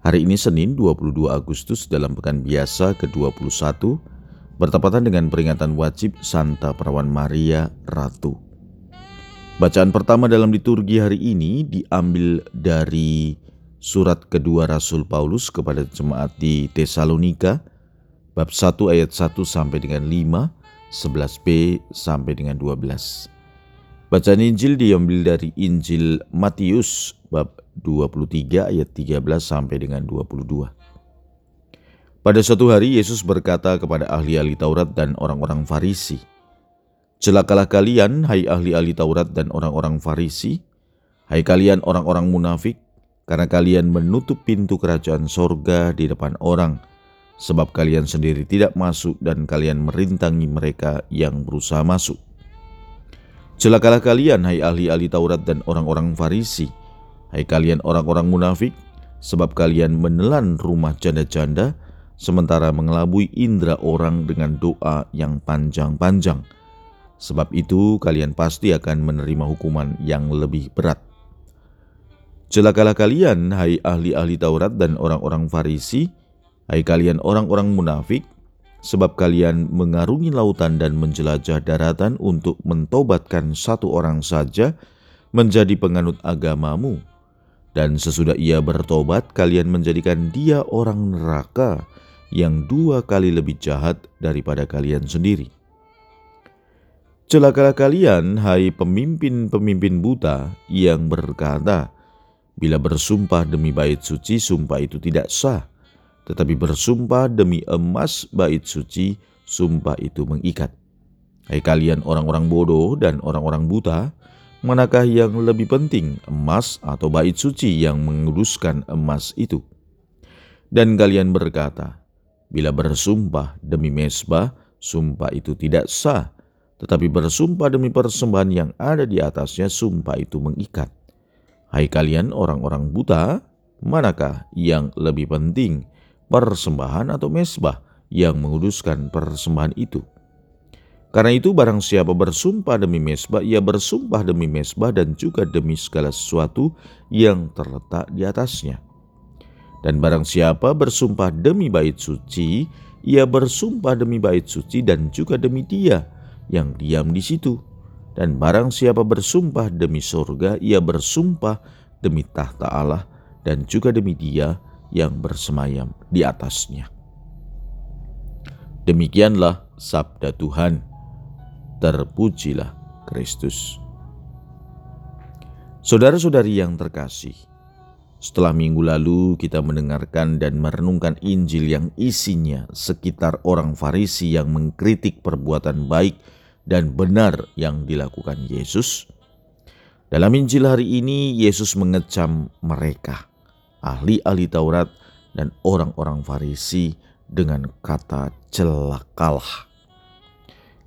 Hari ini Senin 22 Agustus dalam pekan biasa ke-21 bertepatan dengan peringatan wajib Santa Perawan Maria Ratu. Bacaan pertama dalam liturgi hari ini diambil dari Surat kedua Rasul Paulus kepada jemaat di Tesalonika, bab 1 ayat 1 sampai dengan 5, 11b sampai dengan 12. Bacaan Injil diambil dari Injil Matius bab 23 ayat 13 sampai dengan 22. Pada suatu hari Yesus berkata kepada ahli-ahli Taurat dan orang-orang Farisi, Celakalah kalian, hai ahli-ahli Taurat dan orang-orang Farisi, hai kalian orang-orang munafik, karena kalian menutup pintu kerajaan sorga di depan orang, sebab kalian sendiri tidak masuk dan kalian merintangi mereka yang berusaha masuk. Celakalah kalian, hai ahli-ahli Taurat dan orang-orang Farisi, hai kalian orang-orang munafik, sebab kalian menelan rumah janda-janda, sementara mengelabui indera orang dengan doa yang panjang-panjang. Sebab itu kalian pasti akan menerima hukuman yang lebih berat. Celakalah kalian, hai ahli-ahli Taurat dan orang-orang Farisi, hai kalian orang-orang munafik, sebab kalian mengarungi lautan dan menjelajah daratan untuk mentobatkan satu orang saja menjadi penganut agamamu. Dan sesudah ia bertobat, kalian menjadikan dia orang neraka yang dua kali lebih jahat daripada kalian sendiri. Celakalah kalian, hai pemimpin-pemimpin buta yang berkata, Bila bersumpah demi bait suci, sumpah itu tidak sah. Tetapi bersumpah demi emas bait suci, sumpah itu mengikat. Hai kalian orang-orang bodoh dan orang-orang buta, manakah yang lebih penting, emas atau bait suci yang menguduskan emas itu? Dan kalian berkata, bila bersumpah demi mesbah, sumpah itu tidak sah, tetapi bersumpah demi persembahan yang ada di atasnya, sumpah itu mengikat. Hai kalian orang-orang buta, manakah yang lebih penting, persembahan atau mesbah yang menguduskan persembahan itu? Karena itu barang siapa bersumpah demi mesbah, ia bersumpah demi mesbah dan juga demi segala sesuatu yang terletak di atasnya. Dan barang siapa bersumpah demi bait suci, ia bersumpah demi bait suci dan juga demi dia yang diam di situ dan barang siapa bersumpah demi surga, ia bersumpah demi tahta Allah dan juga demi dia yang bersemayam di atasnya. Demikianlah sabda Tuhan. Terpujilah Kristus. Saudara-saudari yang terkasih, setelah minggu lalu kita mendengarkan dan merenungkan Injil yang isinya sekitar orang Farisi yang mengkritik perbuatan baik dan benar yang dilakukan Yesus. Dalam Injil hari ini, Yesus mengecam mereka, ahli-ahli Taurat dan orang-orang Farisi, dengan kata celakalah.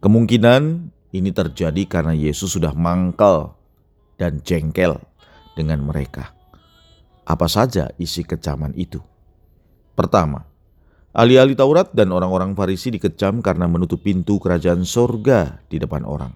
Kemungkinan ini terjadi karena Yesus sudah mangkal dan jengkel dengan mereka. Apa saja isi kecaman itu? Pertama, Ahli-ahli Taurat dan orang-orang Farisi dikecam karena menutup pintu kerajaan sorga di depan orang.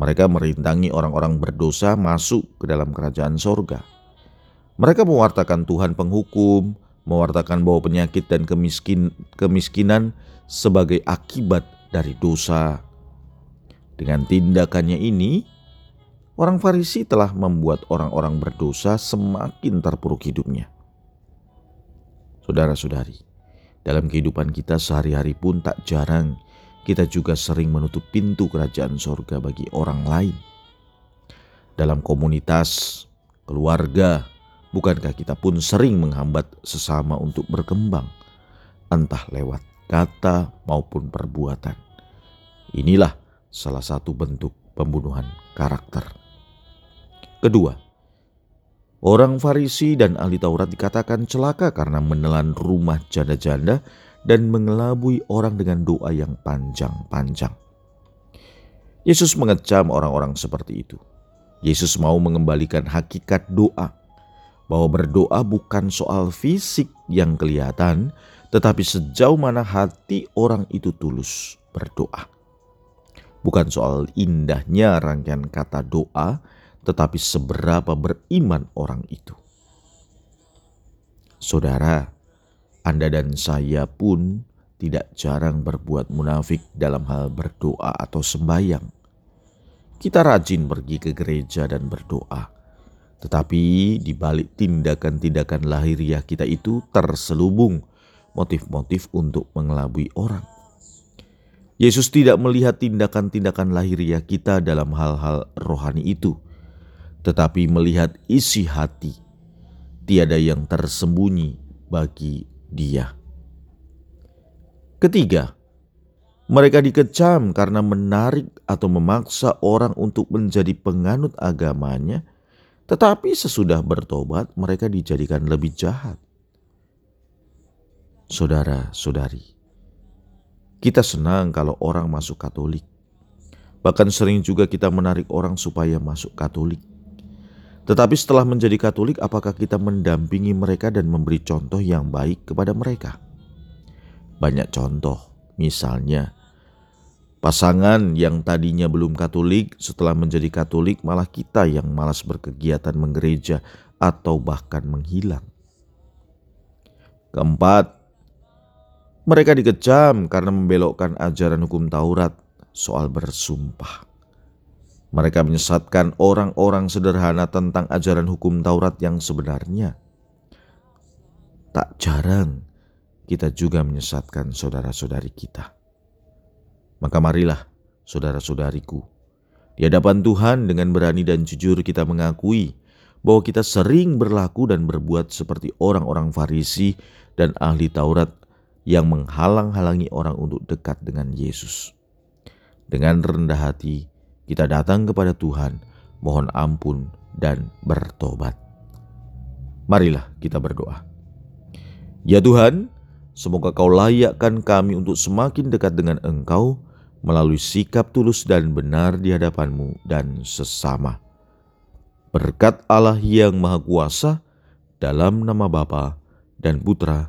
Mereka merintangi orang-orang berdosa masuk ke dalam kerajaan sorga. Mereka mewartakan Tuhan penghukum, mewartakan bahwa penyakit dan kemiskin, kemiskinan sebagai akibat dari dosa. Dengan tindakannya ini, orang Farisi telah membuat orang-orang berdosa semakin terpuruk hidupnya. Saudara-saudari, dalam kehidupan kita sehari-hari pun tak jarang kita juga sering menutup pintu kerajaan sorga bagi orang lain. Dalam komunitas, keluarga, bukankah kita pun sering menghambat sesama untuk berkembang, entah lewat kata maupun perbuatan. Inilah salah satu bentuk pembunuhan karakter. Kedua, Orang Farisi dan ahli Taurat dikatakan celaka karena menelan rumah janda-janda dan mengelabui orang dengan doa yang panjang-panjang. Yesus mengecam orang-orang seperti itu. Yesus mau mengembalikan hakikat doa, bahwa berdoa bukan soal fisik yang kelihatan, tetapi sejauh mana hati orang itu tulus berdoa. Bukan soal indahnya rangkaian kata doa, tetapi seberapa beriman orang itu. Saudara, Anda dan saya pun tidak jarang berbuat munafik dalam hal berdoa atau sembahyang. Kita rajin pergi ke gereja dan berdoa, tetapi di balik tindakan-tindakan lahiriah kita itu terselubung motif-motif untuk mengelabui orang. Yesus tidak melihat tindakan-tindakan lahiriah kita dalam hal-hal rohani itu, tetapi melihat isi hati. Tiada yang tersembunyi bagi dia. Ketiga, mereka dikecam karena menarik atau memaksa orang untuk menjadi penganut agamanya, tetapi sesudah bertobat mereka dijadikan lebih jahat. Saudara-saudari, kita senang kalau orang masuk Katolik. Bahkan sering juga kita menarik orang supaya masuk Katolik. Tetapi setelah menjadi Katolik, apakah kita mendampingi mereka dan memberi contoh yang baik kepada mereka? Banyak contoh, misalnya pasangan yang tadinya belum Katolik, setelah menjadi Katolik, malah kita yang malas berkegiatan menggereja atau bahkan menghilang. Keempat, mereka dikecam karena membelokkan ajaran hukum Taurat soal bersumpah. Mereka menyesatkan orang-orang sederhana tentang ajaran hukum Taurat yang sebenarnya. Tak jarang kita juga menyesatkan saudara-saudari kita. Maka marilah saudara-saudariku, di hadapan Tuhan dengan berani dan jujur kita mengakui bahwa kita sering berlaku dan berbuat seperti orang-orang Farisi dan ahli Taurat yang menghalang-halangi orang untuk dekat dengan Yesus. Dengan rendah hati, kita datang kepada Tuhan, mohon ampun dan bertobat. Marilah kita berdoa. Ya Tuhan, semoga Kau layakkan kami untuk semakin dekat dengan Engkau melalui sikap tulus dan benar di hadapanmu dan sesama. Berkat Allah yang Maha Kuasa, dalam nama Bapa dan Putra